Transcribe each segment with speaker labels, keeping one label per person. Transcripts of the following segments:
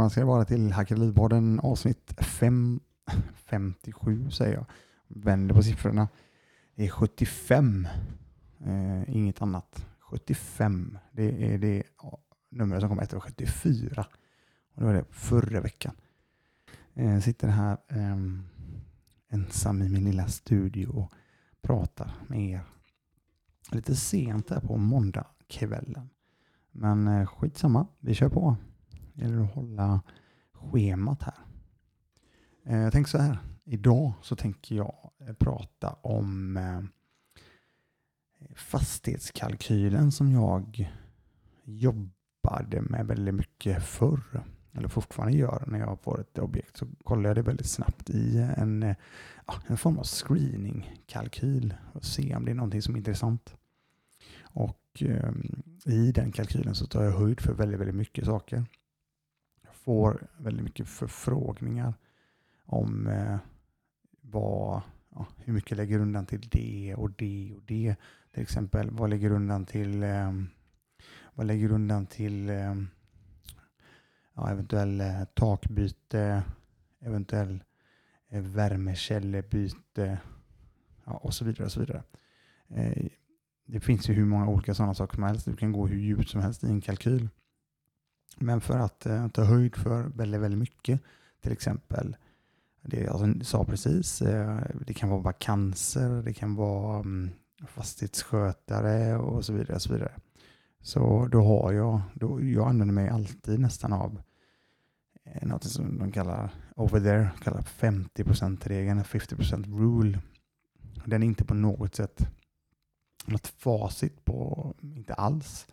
Speaker 1: välkomna ska det vara till Hackerlivpodden avsnitt 5, 57 säger jag. Vänder på siffrorna. Det är 75, eh, inget annat. 75, det är det numret som kommer efter 74. Och det var det förra veckan. Jag eh, sitter här eh, ensam i min lilla studio och pratar med er. Lite sent här på måndagskvällen. Men eh, skitsamma, vi kör på. Gäller att hålla schemat här. Eh, jag tänker så här. Idag så tänker jag eh, prata om eh, fastighetskalkylen som jag jobbade med väldigt mycket förr. Eller fortfarande gör när jag får ett objekt så kollar jag det väldigt snabbt i en, en form av screeningkalkyl och se om det är någonting som är intressant. Och ehm, i den kalkylen så tar jag höjd för väldigt, väldigt mycket saker får väldigt mycket förfrågningar om eh, vad, ja, hur mycket lägger undan till det och det och det. Till exempel, vad lägger undan till, eh, vad lägger undan till eh, ja, eventuell eh, takbyte, eventuell eh, värmekällebyte ja, och så vidare. Och så vidare. Eh, det finns ju hur många olika sådana saker som helst. Du kan gå hur djupt som helst i en kalkyl. Men för att eh, ta höjd för väldigt, väldigt mycket, till exempel det jag alltså sa precis, eh, det kan vara vakanser, det kan vara um, fastighetsskötare och så vidare. Och så vidare. Så då har jag, då, jag använder mig alltid nästan av eh, något som de kallar over there, kallar 50%-regeln, 50% rule. Den är inte på något sätt något facit på, inte alls.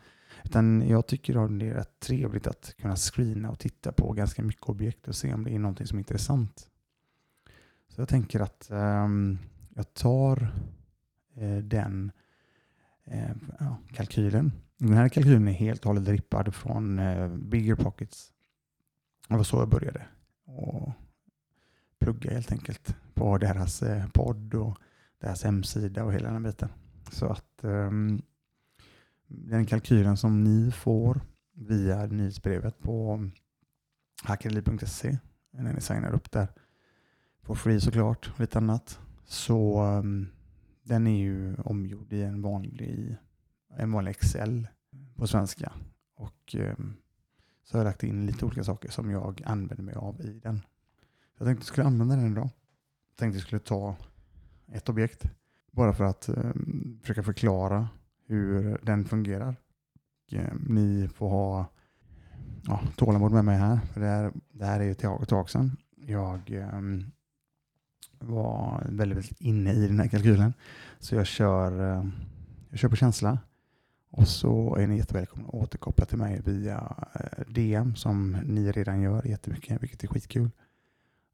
Speaker 1: Utan jag tycker att det är rätt trevligt att kunna screena och titta på ganska mycket objekt och se om det är någonting som är intressant. Så jag tänker att um, jag tar uh, den uh, ja, kalkylen. Den här kalkylen är helt och hållet rippad från uh, Bigger Pockets. Det var så jag började. Och plugga helt enkelt på deras podd och deras hemsida och hela den biten. Så att um, den kalkylen som ni får via nyhetsbrevet på hackerli.se när ni signar upp där på free såklart och lite annat. Så um, den är ju omgjord i en vanlig, en vanlig Excel på svenska. Och um, så har jag lagt in lite olika saker som jag använder mig av i den. Jag tänkte att jag skulle använda den idag. Jag tänkte att jag skulle ta ett objekt bara för att um, försöka förklara hur den fungerar. Och, eh, ni får ha ja, tålamod med mig här, för det här, det här är ju ett tag sedan. Jag eh, var väldigt, väldigt inne i den här kalkylen. Så jag kör, eh, jag kör på känsla. Och så är ni jättevälkomna att återkoppla till mig via eh, DM som ni redan gör jättemycket, vilket är skitkul.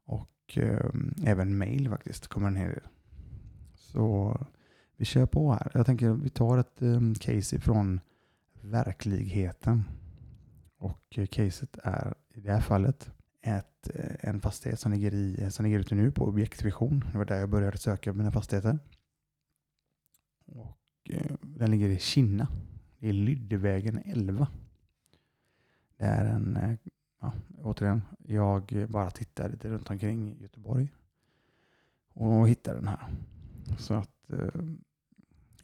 Speaker 1: Och eh, även mail faktiskt kommer en hel del. Så vi kör på här. Jag tänker vi tar ett um, case ifrån verkligheten. Och uh, caset är i det här fallet ett, eh, en fastighet som ligger, i, som ligger ute nu på objektvision. Det var där jag började söka mina fastigheter. Och, uh, den ligger i Kinna. Det är Lyddevägen 11. Det är en, ja, återigen, jag bara tittar lite runt omkring i Göteborg och hittar den här. Så att Eh,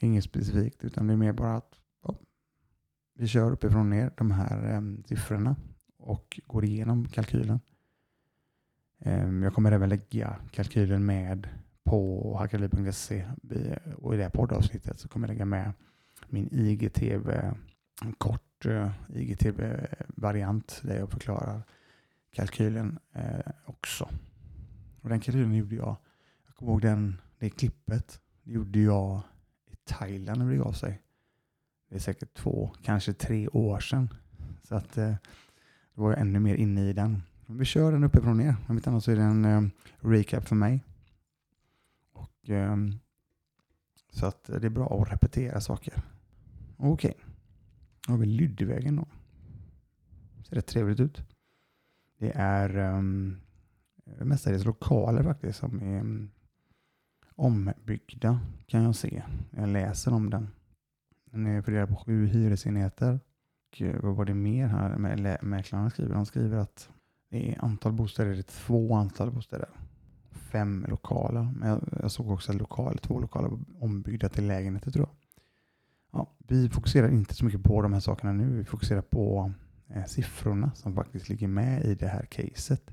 Speaker 1: inget specifikt, utan det är mer bara att ja, vi kör uppifrån och ner de här eh, siffrorna och går igenom kalkylen. Eh, jag kommer även lägga kalkylen med på hackarly.se och i det här poddavsnittet så kommer jag lägga med min IGTV, en kort eh, IGTV-variant där jag förklarar kalkylen eh, också. Och den kalkylen gjorde jag, jag kommer ihåg den, det klippet, gjorde jag i Thailand när det begav sig. Det är säkert två, kanske tre år sedan. Så att eh, då var jag ännu mer inne i den. Men vi kör den uppifrån och ner. Om inte annat så är det en eh, recap för mig. Och, eh, så att det är bra att repetera saker. Okej, okay. då har vi Lyddevägen då. Ser rätt trevligt ut. Det är um, mestadels lokaler faktiskt som är um, ombyggda kan jag se. Jag läser om den. Den är fördelad på sju hyresenheter. Och eh, vad var det mer här mäklarna skriver? De skriver att Det är antal bostäder, det är två antal bostäder. Fem lokaler. Men jag, jag såg också lokal, två lokaler ombyggda till lägenheter tror jag. Ja, vi fokuserar inte så mycket på de här sakerna nu. Vi fokuserar på eh, siffrorna som faktiskt ligger med i det här caset.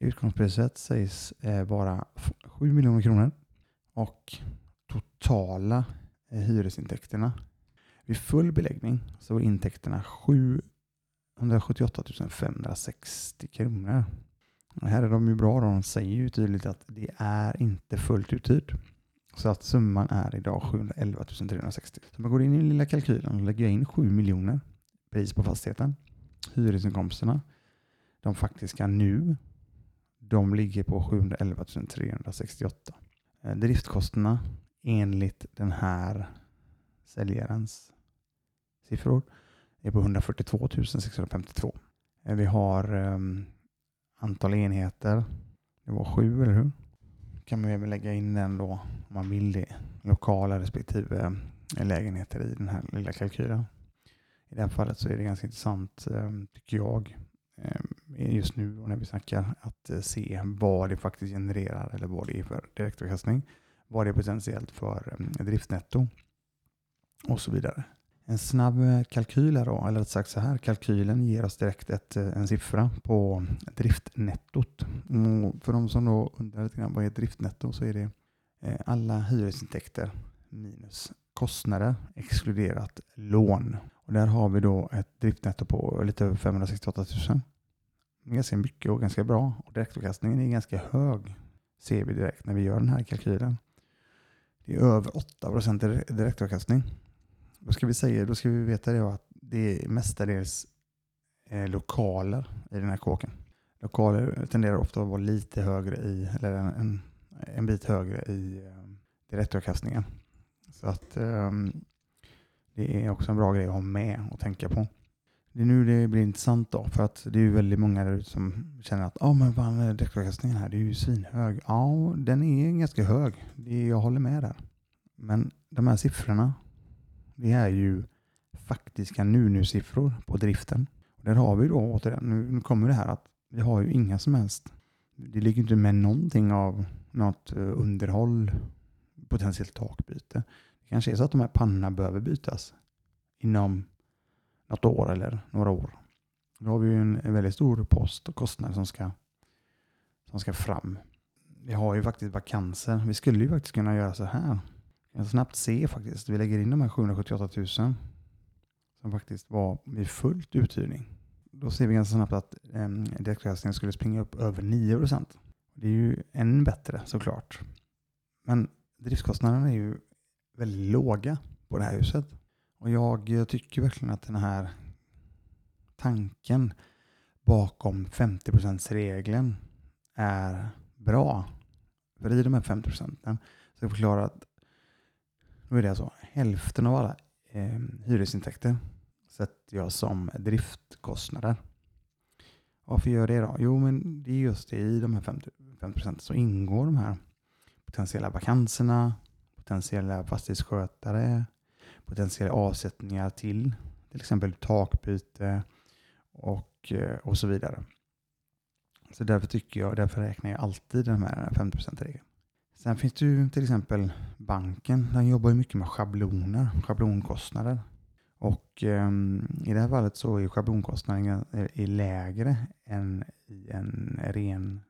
Speaker 1: Utgångspriset sägs eh, vara 7 miljoner kronor och totala eh, hyresintäkterna vid full beläggning så var intäkterna 778 560 kronor. Och här är de ju bra. De säger ju tydligt att det är inte fullt uthyrd. Så att summan är idag 711 360. Så man går in i den lilla kalkylen och lägger in 7 miljoner pris på fastigheten. Hyresinkomsterna, de faktiska nu, de ligger på 711 368. Eh, driftkostnaderna enligt den här säljarens siffror är på 142 652. Eh, vi har um, antal enheter. Det var sju, eller hur? kan man även lägga in den då om man vill det. Lokala respektive eh, lägenheter i den här lilla kalkylen. I det här fallet så är det ganska intressant, ehm, tycker jag, ehm, just nu när vi snackar, att eh, se vad det faktiskt genererar eller vad det är för direktavkastning. Vad det är potentiellt för mm, driftnetto och så vidare. En snabb eh, kalkyl här då, eller sagt så här, kalkylen ger oss direkt ett, eh, en siffra på driftnettot. Och för de som då undrar lite grann vad är driftnetto så är det alla hyresintäkter minus kostnader exkluderat lån. Och där har vi då ett driftnetto på lite över 568 000. Ganska mycket och ganska bra. Och direktavkastningen är ganska hög ser vi direkt när vi gör den här kalkylen. Det är över 8 direktavkastning. Då ska vi säga, då ska vi veta det att det är mestadels eh, lokaler i den här kåken. Lokaler tenderar ofta att vara lite högre i, eller en, en bit högre i eh, direktavkastningen. Så att eh, det är också en bra grej att ha med och tänka på. Det är nu det blir intressant då, för att det är ju väldigt många där ute som känner att oh, men fan, direktavkastningen här, det är ju svinhög. Ja, den är ganska hög. Det, jag håller med där. Men de här siffrorna det är ju faktiska nu-nu-siffror på driften. där har vi då återigen, nu kommer det här att vi har ju inga som helst, det ligger inte med någonting av något eh, underhåll, potentiellt takbyte. Det kanske är så att de här pannorna behöver bytas inom något år eller några år. Då har vi ju en, väldigt stor post och kostnad som ska, som ska fram. Vi har ju faktiskt vakanser. Vi skulle ju faktiskt kunna göra så här. Jag kan snabbt se faktiskt. Vi lägger in de här 778 000 som faktiskt var vid fullt uthyrning. Då ser vi ganska snabbt att eh, direktavkastningen skulle springa upp över 9 procent. Det är ju än bättre såklart. Men driftskostnaderna är ju väldigt låga på det här huset. Och jag eh, tycker verkligen att den här tanken bakom 50% regeln är bra. För i de här 50 procenten så jag förklara att nu är det alltså hälften av alla eh, hyresintäkter sätter jag som driftkostnader. Varför gör det då? Jo, men det är just det i de här 50 procenten så ingår de här potentiella vakanserna, potentiella fastighetsskötare, potentiella avsättningar till till exempel takbyte och, eh, och så vidare. Så därför tycker jag, därför räknar jag alltid den här 50 regeln. Sen finns det ju till exempel banken. Den jobbar ju mycket med schabloner, schablonkostnader. Och um, i det här fallet så är schablonkostnaden eh, är lägre än i en ren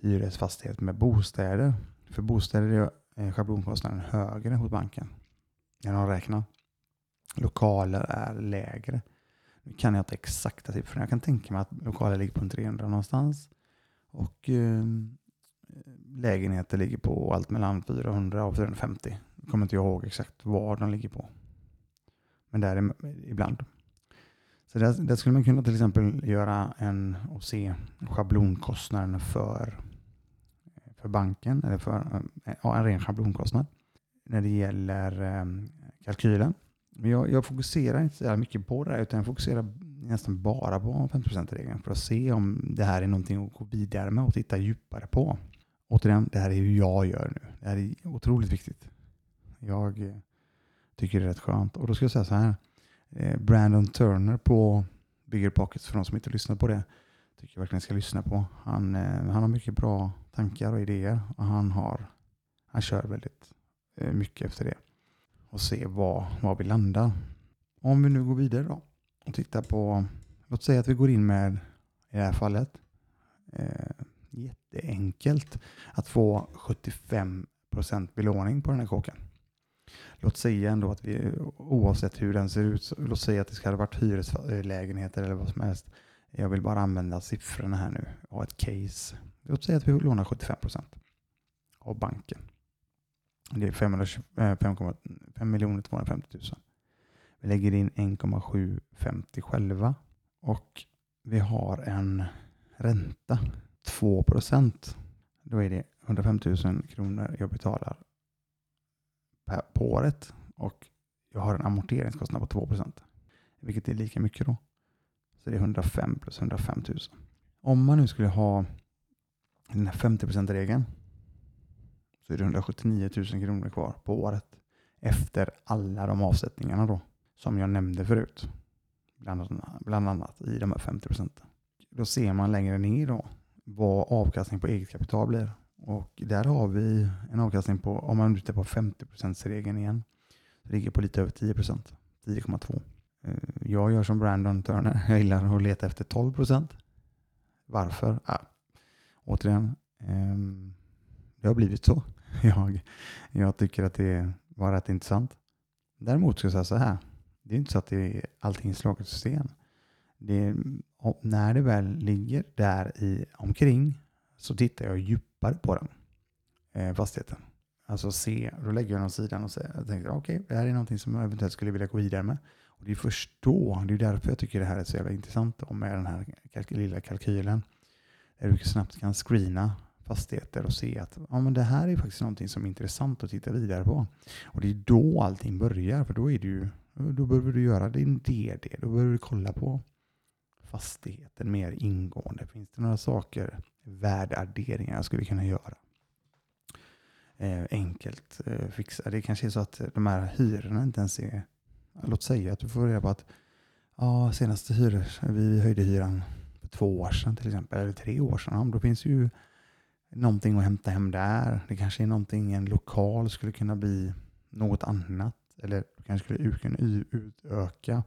Speaker 1: hyresfastighet med bostäder. För bostäder är eh, schablonkostnaden högre hos banken när de räknar. Lokaler är lägre. Nu kan jag inte exakta siffrorna. Jag kan tänka mig att lokaler ligger på en 300 någonstans. Och eh, lägenheter ligger på allt mellan 400 och 450. Jag kommer inte ihåg exakt var de ligger på. Men där är ibland. Så där, där, skulle man kunna till exempel göra en och se schablonkostnaden för, för banken, eller för ja, en ren schablonkostnad när det gäller eh, kalkylen. Men jag, jag, fokuserar inte så mycket på det här, utan jag fokuserar nästan bara på 50%-regeln för att se om det här är någonting att gå vidare med och titta djupare på återigen, det här är hur jag gör nu. Det här är otroligt viktigt. Jag eh, tycker det är rätt skönt. Och då ska jag säga så här. Eh, Brandon Turner på Bigger Pockets, för de som inte lyssnar på det, tycker jag verkligen ska lyssna på. Han, eh, han har mycket bra tankar och idéer och han, har, han kör väldigt mycket efter det. Och se var, var vi landar. Om vi nu går vidare då och tittar på, låt säga att vi går in med, i det här fallet, eh, jätteenkelt att få 75% belåning på den här kåken. Låt säga ändå att vi, oavsett hur den ser ut, låt säga att det ska ha varit hyreslägenheter eller vad som helst. Jag vill bara använda siffrorna här nu och ett case. Låt säga att vi lånar 75% av banken. Det är 5 eh, miljoner 250 000. Vi lägger in 1,750 själva och vi har en ränta 2 procent. Då är det 105 000 kronor jag betalar på året och jag har en amorteringskostnad på 2 procent. Vilket är lika mycket då. Så det är 105 plus 105 000. Om man nu skulle ha den här 50% regeln så är det 179 000 kronor kvar på året efter alla de avsättningarna då som jag nämnde förut. Bland, bland annat i de här 50 procenten. Då ser man längre ner då vad avkastning på eget kapital blir. Och där har vi en avkastning på, om man tittar på 50% regeln igen, så ligger på lite över 10 procent, 10,2. Eh, jag gör som Brandon Turner, jag gillar att leta efter 12 procent. Varför? Ah, återigen, ehm, det har blivit så. Jag, jag tycker att det var rätt intressant. Däremot ska jag säga så här, det är inte så att det är allting är slaget system. Det, när det väl ligger där i omkring så tittar jag djupare på den eh, fastigheten. Alltså se, då lägger jag den åt sidan och säger, jag tänker okej, okay, det här är någonting som jag eventuellt skulle vilja gå vidare med. Och det är först då, det är därför jag tycker det här är så jävla intressant med den här kalk lilla kalkylen. Där du snabbt kan screena fastigheter och se att ja, men det här är faktiskt någonting som är intressant att titta vidare på. Och det är då allting börjar, för då är det ju, då behöver du göra din DD, då behöver du kolla på fastigheten mer ingående. Finns det några saker, värdeadderingar jag skulle kunna göra? Eh, enkelt eh, fixa. Det kanske är så att de här hyrorna inte ens är... Låt säga att du får reda på att ja, senaste hyror, vi höjde hyran för två år sedan till exempel, eller tre år sedan. Ja, då finns ju någonting att hämta hem där. Det kanske är någonting, en lokal skulle kunna bli något annat. Eller du kanske skulle kunna utöka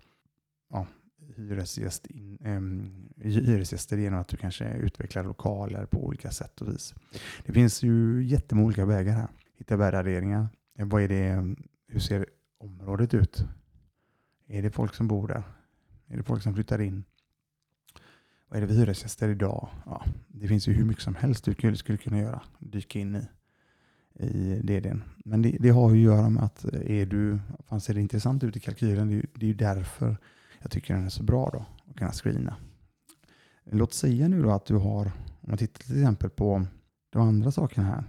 Speaker 1: ja, hyresgäst in, um, hyresgäster genom att du kanske utvecklar lokaler på olika sätt och vis. Det finns ju jättemånga olika vägar här. Hitta värderingar. Eh, vad är det, hur ser området ut? Är det folk som bor där? Är det folk som flyttar in? Vad är det för hyresgäster idag? Ja, det finns ju hur mycket som helst du skulle kunna göra. Dyka in i, i DDn. Men det, det har ju att göra med att eh, är du, fan ser det intressant ut i kalkylen? Det, det är ju därför jag tycker den är så bra då, att kunna screena. Låt säga nu då att du har, om man tittar till exempel på de andra sakerna här.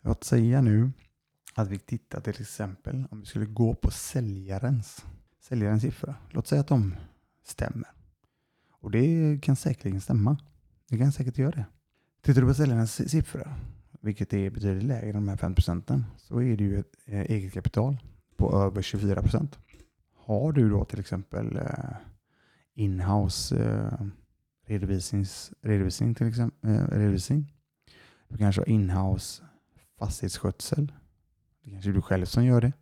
Speaker 1: Låt säga nu att vi tittar till exempel om vi skulle gå på säljarens, säljarens siffra. Låt säga att de stämmer. Och det kan säkerligen stämma. Det kan säkert göra det. Tittar du på säljarnas siffror, vilket är betydligt lägre än de här 5 procenten, så är det ju ett eh, eget kapital på över 24 procent. Har du då till exempel eh, inhouse eh, redovisning till exempel, redovisning. Du kanske har inhouse fastighetsskötsel. Det kanske är du själv som gör det.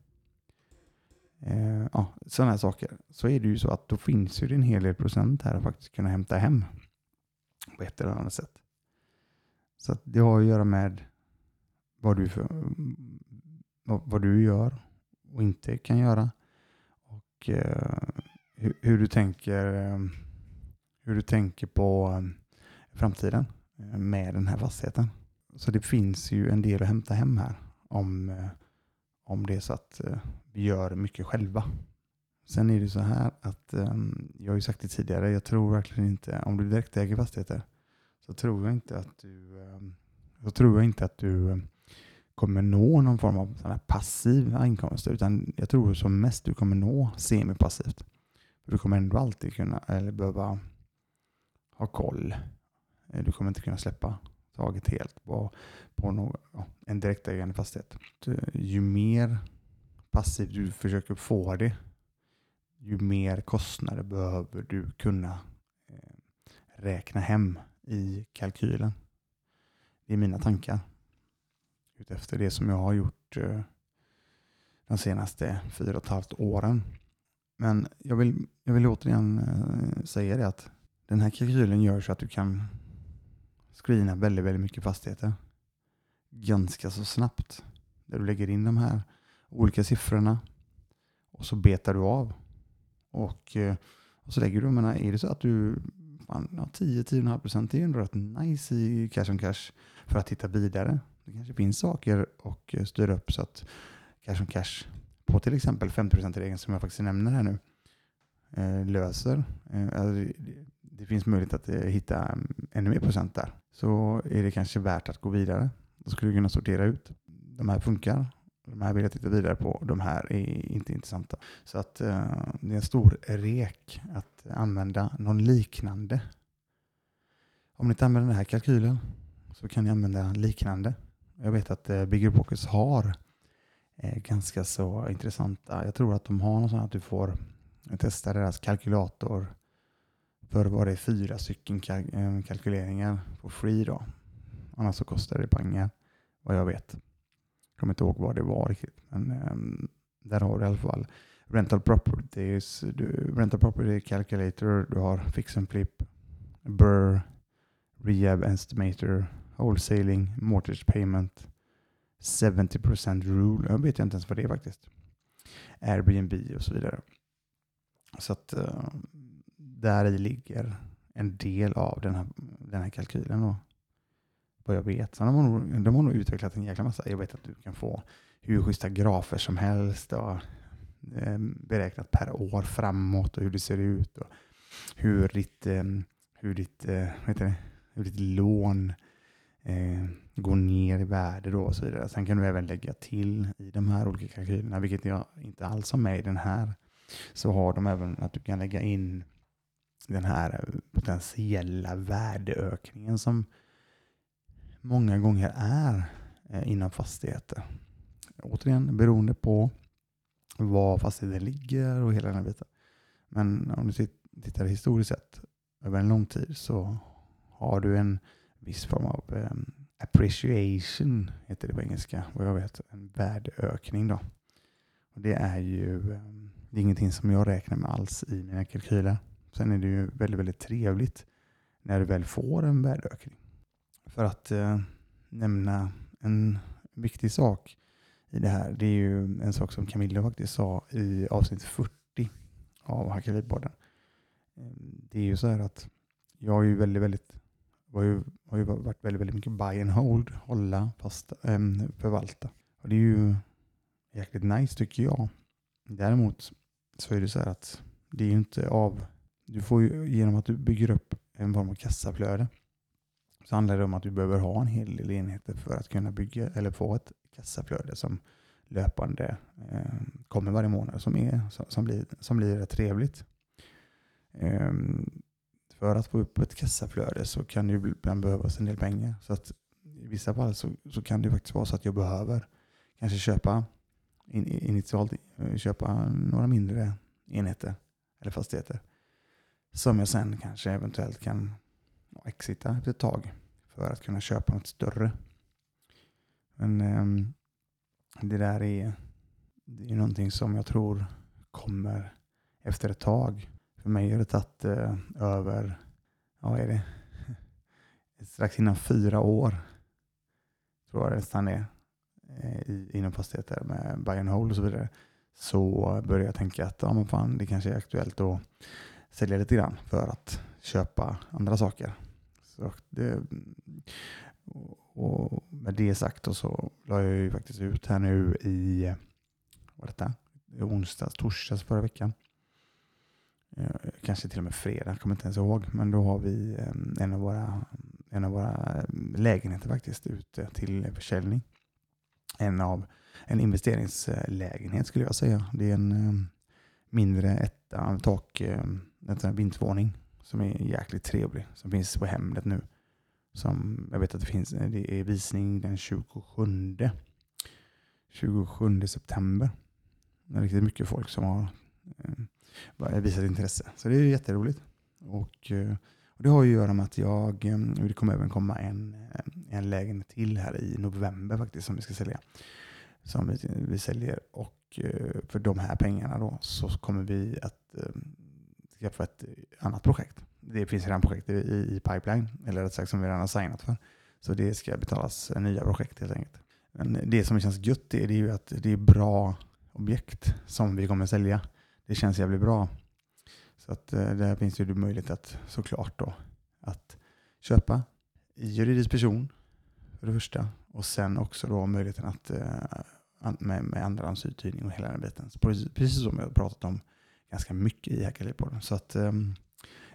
Speaker 1: Eh, ja, sådana här saker. Så är det ju så att då finns ju en hel del procent här att faktiskt kunna hämta hem på ett eller annat sätt. Så det har att göra med vad du, för, vad, vad du gör och inte kan göra och eh, hur, hur, du tänker, eh, hur du tänker på eh, framtiden eh, med den här fastigheten. Så det finns ju en del att hämta hem här om, eh, om det är så att vi gör mycket själva. Sen är det så här att ehm, jag har ju sagt det tidigare, jag tror verkligen inte, om du direkt äger fastigheter, så tror jag inte att du, ehm, så tror jag inte att du ehm, kommer nå någon form av sån passiva inkomster utan jag tror som mest du kommer nå semipassivt. du kommer ändå alltid kunna eller behöva ha koll. Eh, du kommer inte kunna släppa taget helt på, på någon, ja, en direktägande fastighet. Ju mer passivt du försöker få det, ju mer kostnader behöver du kunna eh, räkna hem i kalkylen. Det är mina tankar utefter det som jag har gjort eh, de senaste fyra och ett halvt åren. Men jag vill, jag vill återigen eh, säga det att den här kalkylen gör så att du kan screena väldigt, väldigt mycket fastigheter ganska så snabbt. Där du lägger in de här olika siffrorna och så betar du av. Och, eh, och så lägger du, menar, är det så att du fan, ja, 10-10,5 procent, det är ju ändå rätt nice i cash on cash för att titta vidare. Det kanske finns saker och eh, styra upp så att cash on cash på till exempel 50%-regeln som jag faktiskt nämner här nu eh, löser. Eh, alltså, det finns möjlighet att hitta mm, ännu mer procent där. Så är det kanske värt att gå vidare. Då skulle du kunna sortera ut. De här funkar. De här vill jag titta vidare på. De här är inte intressanta. Så att eh, det är en stor rek att använda någon liknande. Om ni inte använder den här kalkylen så kan ni använda liknande. Jag vet att eh, Bigger Pockets har eh, ganska så intressanta. Jag tror att de har något sånt att du får testa deras kalkylator för var det fyra stycken eh, kalkyleringar på free då. Annars så kostar det pengar vad jag vet. Jag kommer inte ihåg vad det var riktigt. Men um, där har du i alla fall Rental Properties, du, Rental Property Calculator, du har Fix and Flip, Burr, Rehab Estimator, Wholesaling, Mortgage Payment, 70% Rule. Jag vet inte ens vad det är faktiskt. Airbnb och så vidare. Så att uh, där i ligger en del av den här, den här kalkylen. Då vad jag vet. Sen de, har nog, de har nog utvecklat en jäkla massa. Jag vet att du kan få hur schyssta grafer som helst och eh, beräknat per år framåt och hur det ser ut och hur ditt, eh, hur ditt, eh, heter det, hur ditt lån eh, går ner i värde då och så vidare. Sen kan du även lägga till i de här olika kalkylerna, vilket jag inte alls har med i den här, så har de även att du kan lägga in den här eh, potentiella värdeökningen som många gånger är eh, inom fastigheter. Återigen beroende på var fastigheten ligger och hela den här biten. Men om du tittar historiskt sett över en lång tid så har du en viss form av um, appreciation, heter det på engelska, vad jag vet, en värdeökning då. Och det är ju um, det är ingenting som jag räknar med alls i mina kalkyler. Sen är det ju väldigt, väldigt trevligt när du väl får en värdeökning. För att eh, nämna en viktig sak i det här. Det är ju en sak som Camilla faktiskt sa i avsnitt 40 av Hacka Ehm, det är ju så här att jag har ju väldigt, väldigt har ju, har ju varit väldigt, väldigt mycket buy and hold, hålla, fast, äm, förvalta. Och det är ju jäkligt nice tycker jag. Däremot så är det så här att det är ju inte av, du får ju genom att du bygger upp en form av kassaflöde så handlar det om att du behöver ha en hel del enheter för att kunna bygga eller få ett kassaflöde som löpande eh, kommer varje månad som, är, som, blir, som blir rätt trevligt. Eh, för att få upp ett kassaflöde så kan det ibland behövas en del pengar. Så att I vissa fall så, så kan det faktiskt vara så att jag behöver kanske köpa in, initialt eh, köpa några mindre enheter eller fastigheter som jag sen kanske eventuellt kan exita efter ett tag för att kunna köpa något större. Men eh, det där är, det är någonting som jag tror kommer efter ett tag. För mig har det tagit eh, över, ja, vad är det, strax innan fyra år tror jag det nästan är eh, inom fastigheter med buy and hold och så vidare. Så började jag tänka att ja, men fan, det kanske är aktuellt att sälja lite grann för att köpa andra saker. Och det, och med det sagt så la jag ju faktiskt ut här nu i vad detta? onsdags, torsdags förra veckan. Eh, kanske till och med fredag, kommer inte ens ihåg. Men då har vi eh, en av våra, en av våra lägenheter faktiskt ute till försäljning. En av en investeringslägenhet skulle jag säga. Det är en eh, mindre etta, tak, en vindsvåning som är jäkligt trevlig. Som finns på Hemnet nu. Som jag vet att det finns. Eh, det är visning den 27, 27 september. Det är riktigt mycket folk som har eh, visat intresse. Så det är jätteroligt. Och, eh, Och det har ju att göra med att jag, eh, det kommer även komma en, eh, en lägenhet till här i november faktiskt som vi ska sälja. Som vi, vi säljer och eh, för de här pengarna då så kommer vi att skaffa ett annat projekt. Det finns redan projekt i, i pipeline, eller rätt sagt som vi redan har signat för. Så det ska betalas nya projekt helt enkelt. Men det som känns gött är, det är ju att det är bra objekt som vi kommer sälja. Det känns jävligt bra. Så att eh, där finns det ju möjlighet att såklart då att köpa i juridisk person för det första och sen också då möjligheten att eh, med, med andrahandsuthyrning och hela den biten. Så precis, precis som jag har pratat om ganska mycket i Hackerlivpodden. Så att um,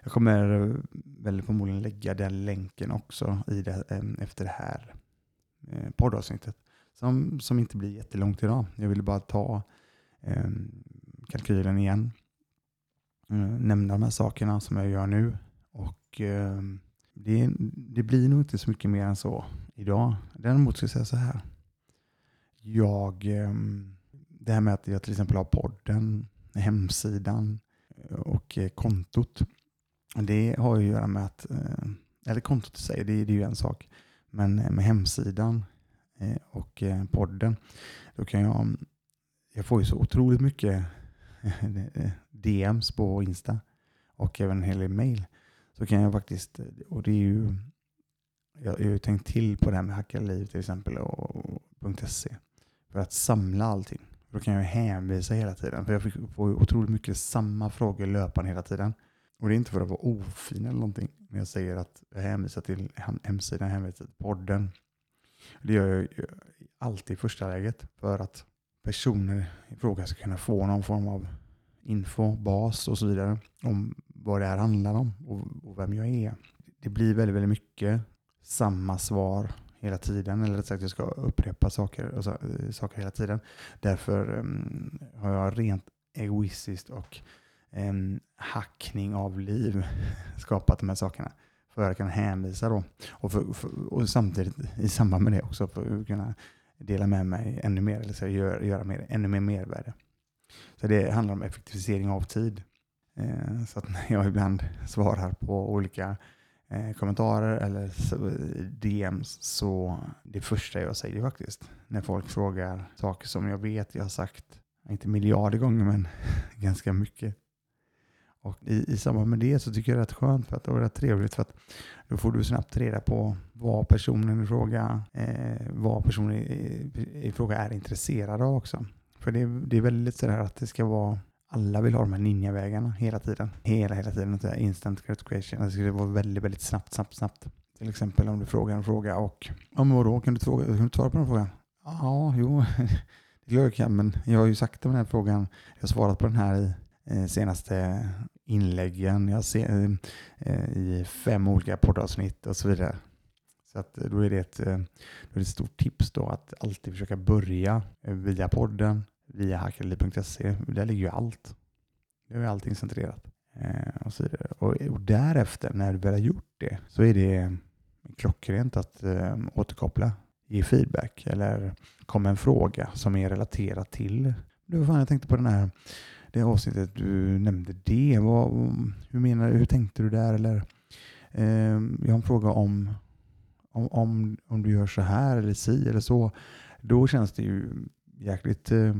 Speaker 1: jag kommer väl förmodligen lägga den länken också i det, um, efter det här eh, poddavsnittet. Som, som inte blir jättelångt idag. Jag ville bara ta um, kalkylen igen. Eh, nämna de här sakerna som jag gör nu. Och det, det blir nog inte så mycket mer än så idag. Däremot ska jag säga så här. Jag, det här med att jag till exempel har podden hemsidan och eh, kontot. Det har ju att göra med att, eh, eller kontot i sig, det är ju en sak, men eh, med hemsidan och podden, då kan jag, jag får ju så otroligt mycket DMs på Insta och även en hel del mail. Så kan jag faktiskt, och det är ju, jag har ju tänkt till på det här med Hacka liv till exempel och, och .se för att samla allting. Då kan jag hänvisa hela tiden. För jag får otroligt mycket samma frågor löpande hela tiden. Och det är inte för att vara ofin eller någonting. Men jag säger att jag hänvisar till hemsidan, hänvisar till podden. Det gör jag alltid i första läget. För att personer i fråga ska kunna få någon form av info, bas och så vidare. Om vad det här handlar om och, och vem jag är. Det blir väldigt, väldigt mycket samma svar hela tiden, eller rätt sagt jag ska upprepa saker, så, eh, saker hela tiden. Därför um, har jag rent egoistiskt och um, hackning av liv skapat de här sakerna för att kunna hänvisa då. Och, för, för, och samtidigt i samband med det också för att kunna dela med mig ännu mer, eller så göra, göra mer, ännu mer mervärde. Så det handlar om effektivisering av tid. Eh, så att när jag ibland svarar på olika eh, kommentarer eller DMs så det första jag säger faktiskt när folk frågar saker som jag vet jag har sagt, inte miljarder gånger men ganska mycket. Och i, i samband med det så tycker jag det är rätt skönt för att det är rätt trevligt för att då får du snabbt reda på vad personen i fråga, eh, vad personen i, i, fråga är intresserad av också. För det, det är väldigt sådär att det ska vara alla vill ha de här ninjavägarna hela tiden. Hela, hela tiden. Instant gratification. Det skulle vara väldigt, väldigt snabbt, snabbt, snabbt. Till exempel om du frågar en fråga och ja, men vadå, kan du, fråga, kan du svara på den frågan? Ja, jo, det gör jag kan, men jag har ju sagt den här frågan. Jag har svarat på den här i eh, senaste inläggen. Jag ser, eh, eh, i fem olika poddavsnitt och så vidare. Så att eh, då är det ett, eh, då är det ett stort tips då att alltid försöka börja via podden via hackerliv.se. Där ligger ju allt. Nu är allting centrerat. Eh, och, så vidare. Och, och, därefter, när du väl har gjort det, så är det eh, klockrent att eh, återkoppla, ge feedback eller komma en fråga som är relaterad till. Du, fan, jag tänkte på den här, det avsnittet du nämnde det. Vad, hur menar? Hur tänkte du där? Eller, eh, jag har en fråga om, om, om, om du gör så här eller si eller så. Då känns det ju jäkligt eh,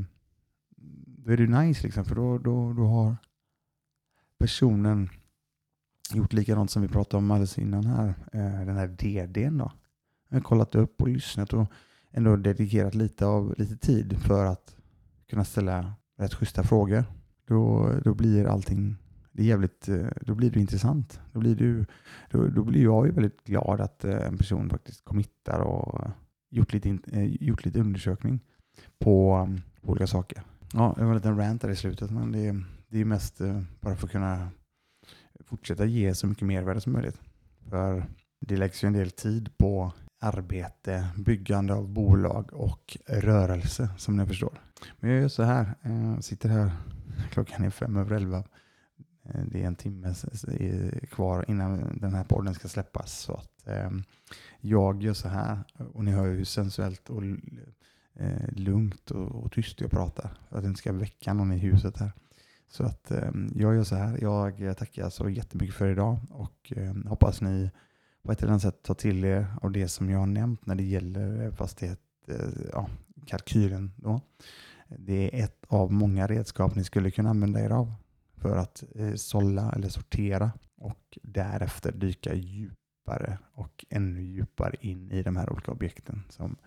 Speaker 1: då är det nice liksom, för då, då, då har personen gjort likadant som vi pratade om alldeles innan här. Eh, den här DDn då. Jag har kollat upp och lyssnat och ändå dedikerat lite av lite tid för att kunna ställa rätt schyssta frågor. Då, då blir allting det är jävligt, eh, då blir det intressant. Då blir, du, då, då blir jag ju väldigt glad att eh, en person faktiskt committar och gjort lite, eh, gjort lite undersökning på, på olika saker. Ja, det var en liten rant där i slutet, men det är, det är mest eh, bara för att kunna fortsätta ge så mycket mervärde som möjligt. För det läggs ju en del tid på arbete, byggande av bolag och rörelse som ni förstår. Men jag gör så här, eh, jag sitter här, klockan är fem över elva. Eh, det är en timme kvar innan den här podden ska släppas. Så att eh, jag gör så här, och ni hör ju sensuellt och eh, lugnt och, och tyst jag pratar. För att det inte ska väcka någon i huset här. Så att eh, jag gör så här. Jag tackar så jättemycket för idag och eh, hoppas ni på ett eller annat sätt tar till er av det som jag har nämnt när det gäller fastighet, eh, ja, kalkylen. Då. Det är ett av många redskap ni skulle kunna använda er av för att eh, sålla eller sortera och därefter dyka djupare och ännu djupare in i de här olika objekten som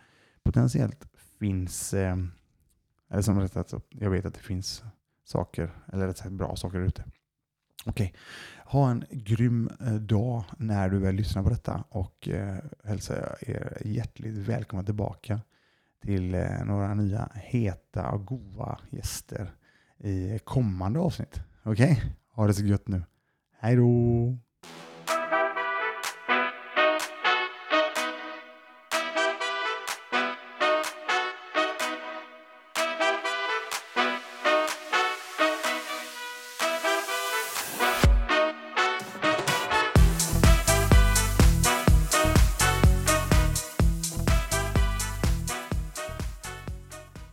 Speaker 1: potentiellt finns, eh, eller som rätt sagt, jag vet att det finns saker, eller rätt sagt bra saker ute. Okej, ha en grym eh, dag när du väl lyssnar på detta och eh, hälsar er hjärtligt välkomna tillbaka till eh, några nya heta och goa gäster i kommande avsnitt. Okej, ha det så gött nu. Hej då!